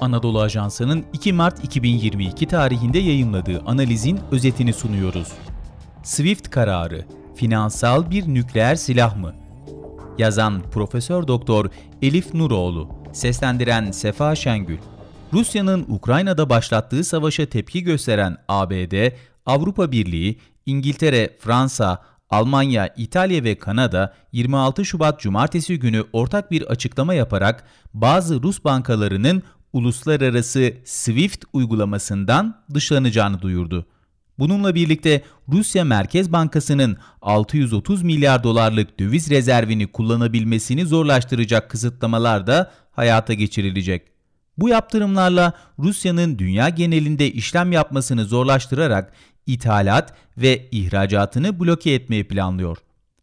Anadolu Ajansı'nın 2 Mart 2022 tarihinde yayımladığı analizin özetini sunuyoruz. SWIFT kararı finansal bir nükleer silah mı? Yazan Profesör Doktor Elif Nuroğlu, seslendiren Sefa Şengül. Rusya'nın Ukrayna'da başlattığı savaşa tepki gösteren ABD, Avrupa Birliği, İngiltere, Fransa, Almanya, İtalya ve Kanada 26 Şubat Cumartesi günü ortak bir açıklama yaparak bazı Rus bankalarının uluslararası SWIFT uygulamasından dışlanacağını duyurdu. Bununla birlikte Rusya Merkez Bankası'nın 630 milyar dolarlık döviz rezervini kullanabilmesini zorlaştıracak kısıtlamalar da hayata geçirilecek. Bu yaptırımlarla Rusya'nın dünya genelinde işlem yapmasını zorlaştırarak ithalat ve ihracatını bloke etmeyi planlıyor.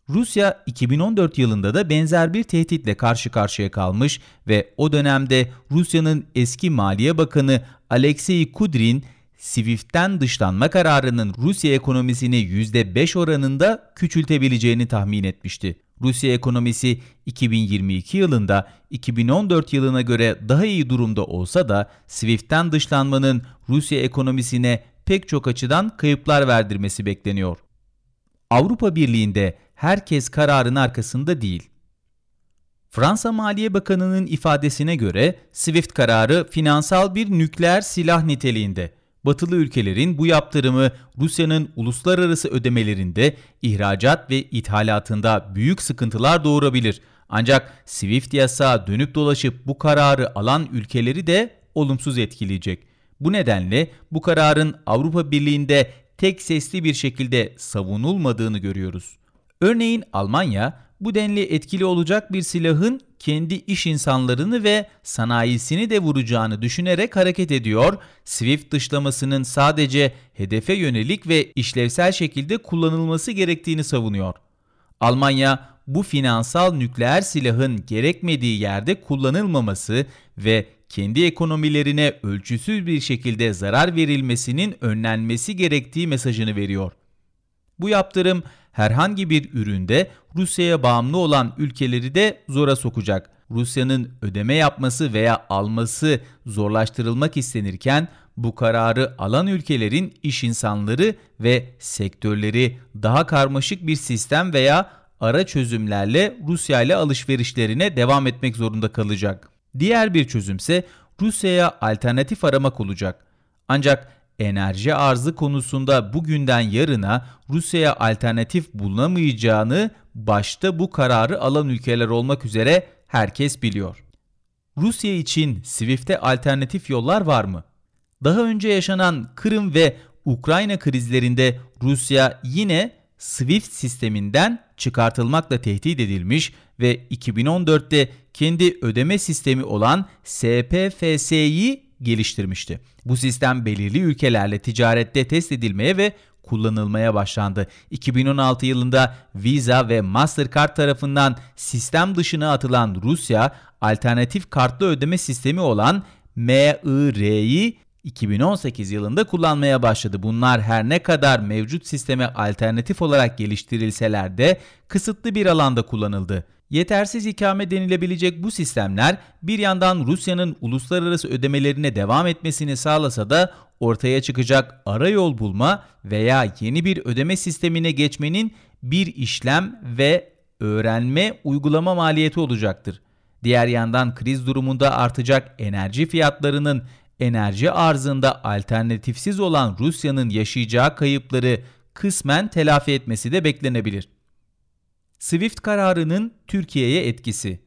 Rusya 2014 yılında da benzer bir tehditle karşı karşıya kalmış ve o dönemde Rusya'nın eski Maliye Bakanı Alexei Kudrin, SWIFT'ten dışlanma kararının Rusya ekonomisini %5 oranında küçültebileceğini tahmin etmişti. Rusya ekonomisi 2022 yılında 2014 yılına göre daha iyi durumda olsa da SWIFT'ten dışlanmanın Rusya ekonomisine pek çok açıdan kayıplar verdirmesi bekleniyor. Avrupa Birliği'nde herkes kararın arkasında değil. Fransa Maliye Bakanı'nın ifadesine göre SWIFT kararı finansal bir nükleer silah niteliğinde. Batılı ülkelerin bu yaptırımı Rusya'nın uluslararası ödemelerinde, ihracat ve ithalatında büyük sıkıntılar doğurabilir. Ancak SWIFT yasağı dönüp dolaşıp bu kararı alan ülkeleri de olumsuz etkileyecek. Bu nedenle bu kararın Avrupa Birliği'nde tek sesli bir şekilde savunulmadığını görüyoruz. Örneğin Almanya bu denli etkili olacak bir silahın kendi iş insanlarını ve sanayisini de vuracağını düşünerek hareket ediyor. SWIFT dışlamasının sadece hedefe yönelik ve işlevsel şekilde kullanılması gerektiğini savunuyor. Almanya bu finansal nükleer silahın gerekmediği yerde kullanılmaması ve kendi ekonomilerine ölçüsüz bir şekilde zarar verilmesinin önlenmesi gerektiği mesajını veriyor. Bu yaptırım herhangi bir üründe Rusya'ya bağımlı olan ülkeleri de zora sokacak. Rusya'nın ödeme yapması veya alması zorlaştırılmak istenirken bu kararı alan ülkelerin iş insanları ve sektörleri daha karmaşık bir sistem veya ara çözümlerle Rusya ile alışverişlerine devam etmek zorunda kalacak. Diğer bir çözümse Rusya'ya alternatif aramak olacak. Ancak enerji arzı konusunda bugünden yarına Rusya'ya alternatif bulunamayacağını başta bu kararı alan ülkeler olmak üzere herkes biliyor. Rusya için SWIFT'e alternatif yollar var mı? Daha önce yaşanan Kırım ve Ukrayna krizlerinde Rusya yine SWIFT sisteminden çıkartılmakla tehdit edilmiş ve 2014'te kendi ödeme sistemi olan SPFS'yi geliştirmişti. Bu sistem belirli ülkelerle ticarette test edilmeye ve kullanılmaya başlandı. 2016 yılında Visa ve Mastercard tarafından sistem dışına atılan Rusya, alternatif kartlı ödeme sistemi olan MIR'yi 2018 yılında kullanmaya başladı. Bunlar her ne kadar mevcut sisteme alternatif olarak geliştirilseler de kısıtlı bir alanda kullanıldı. Yetersiz ikame denilebilecek bu sistemler bir yandan Rusya'nın uluslararası ödemelerine devam etmesini sağlasa da ortaya çıkacak ara yol bulma veya yeni bir ödeme sistemine geçmenin bir işlem ve öğrenme uygulama maliyeti olacaktır. Diğer yandan kriz durumunda artacak enerji fiyatlarının enerji arzında alternatifsiz olan Rusya'nın yaşayacağı kayıpları kısmen telafi etmesi de beklenebilir. SWIFT kararının Türkiye'ye etkisi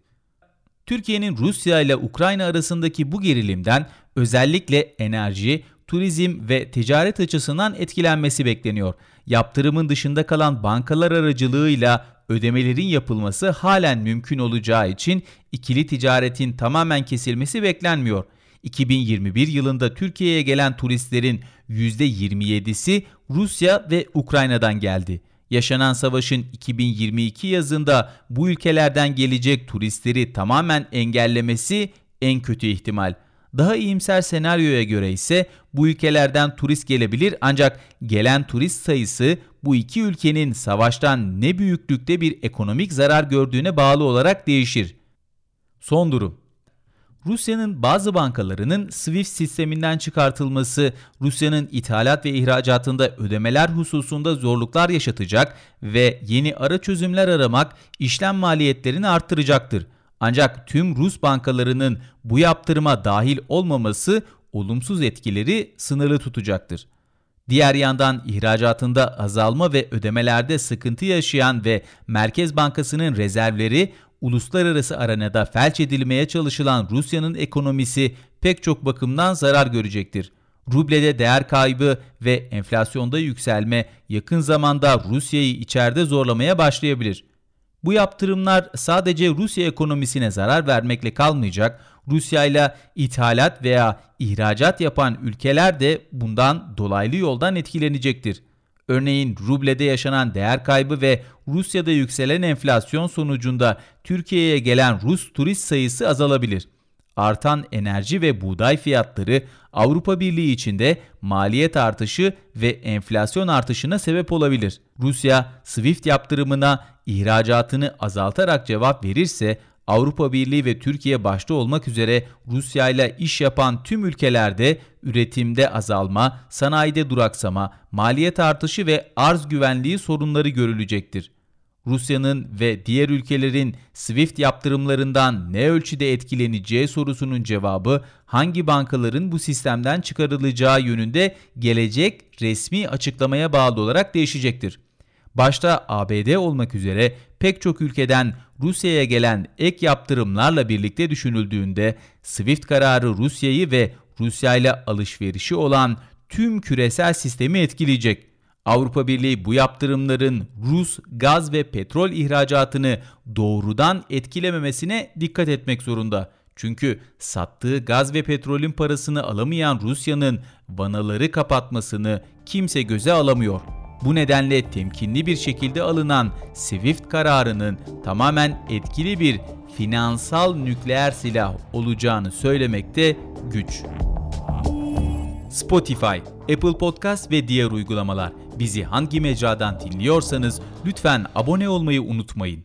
Türkiye'nin Rusya ile Ukrayna arasındaki bu gerilimden özellikle enerji, turizm ve ticaret açısından etkilenmesi bekleniyor. Yaptırımın dışında kalan bankalar aracılığıyla ödemelerin yapılması halen mümkün olacağı için ikili ticaretin tamamen kesilmesi beklenmiyor. 2021 yılında Türkiye'ye gelen turistlerin %27'si Rusya ve Ukrayna'dan geldi. Yaşanan savaşın 2022 yazında bu ülkelerden gelecek turistleri tamamen engellemesi en kötü ihtimal. Daha iyimser senaryoya göre ise bu ülkelerden turist gelebilir ancak gelen turist sayısı bu iki ülkenin savaştan ne büyüklükte bir ekonomik zarar gördüğüne bağlı olarak değişir. Son durum Rusya'nın bazı bankalarının SWIFT sisteminden çıkartılması, Rusya'nın ithalat ve ihracatında ödemeler hususunda zorluklar yaşatacak ve yeni ara çözümler aramak işlem maliyetlerini arttıracaktır. Ancak tüm Rus bankalarının bu yaptırıma dahil olmaması olumsuz etkileri sınırlı tutacaktır. Diğer yandan ihracatında azalma ve ödemelerde sıkıntı yaşayan ve Merkez Bankası'nın rezervleri uluslararası arenada felç edilmeye çalışılan Rusya'nın ekonomisi pek çok bakımdan zarar görecektir. Rublede değer kaybı ve enflasyonda yükselme yakın zamanda Rusya'yı içeride zorlamaya başlayabilir. Bu yaptırımlar sadece Rusya ekonomisine zarar vermekle kalmayacak, Rusya ile ithalat veya ihracat yapan ülkeler de bundan dolaylı yoldan etkilenecektir. Örneğin rublede yaşanan değer kaybı ve Rusya'da yükselen enflasyon sonucunda Türkiye'ye gelen Rus turist sayısı azalabilir. Artan enerji ve buğday fiyatları Avrupa Birliği içinde maliyet artışı ve enflasyon artışına sebep olabilir. Rusya SWIFT yaptırımına ihracatını azaltarak cevap verirse Avrupa Birliği ve Türkiye başta olmak üzere Rusya ile iş yapan tüm ülkelerde üretimde azalma, sanayide duraksama, maliyet artışı ve arz güvenliği sorunları görülecektir. Rusya'nın ve diğer ülkelerin SWIFT yaptırımlarından ne ölçüde etkileneceği sorusunun cevabı hangi bankaların bu sistemden çıkarılacağı yönünde gelecek resmi açıklamaya bağlı olarak değişecektir. Başta ABD olmak üzere pek çok ülkeden Rusya'ya gelen ek yaptırımlarla birlikte düşünüldüğünde SWIFT kararı Rusya'yı ve Rusya ile alışverişi olan tüm küresel sistemi etkileyecek. Avrupa Birliği bu yaptırımların Rus gaz ve petrol ihracatını doğrudan etkilememesine dikkat etmek zorunda. Çünkü sattığı gaz ve petrolün parasını alamayan Rusya'nın vanaları kapatmasını kimse göze alamıyor. Bu nedenle temkinli bir şekilde alınan SWIFT kararının tamamen etkili bir finansal nükleer silah olacağını söylemekte güç. Spotify, Apple Podcast ve diğer uygulamalar. Bizi hangi mecradan dinliyorsanız lütfen abone olmayı unutmayın.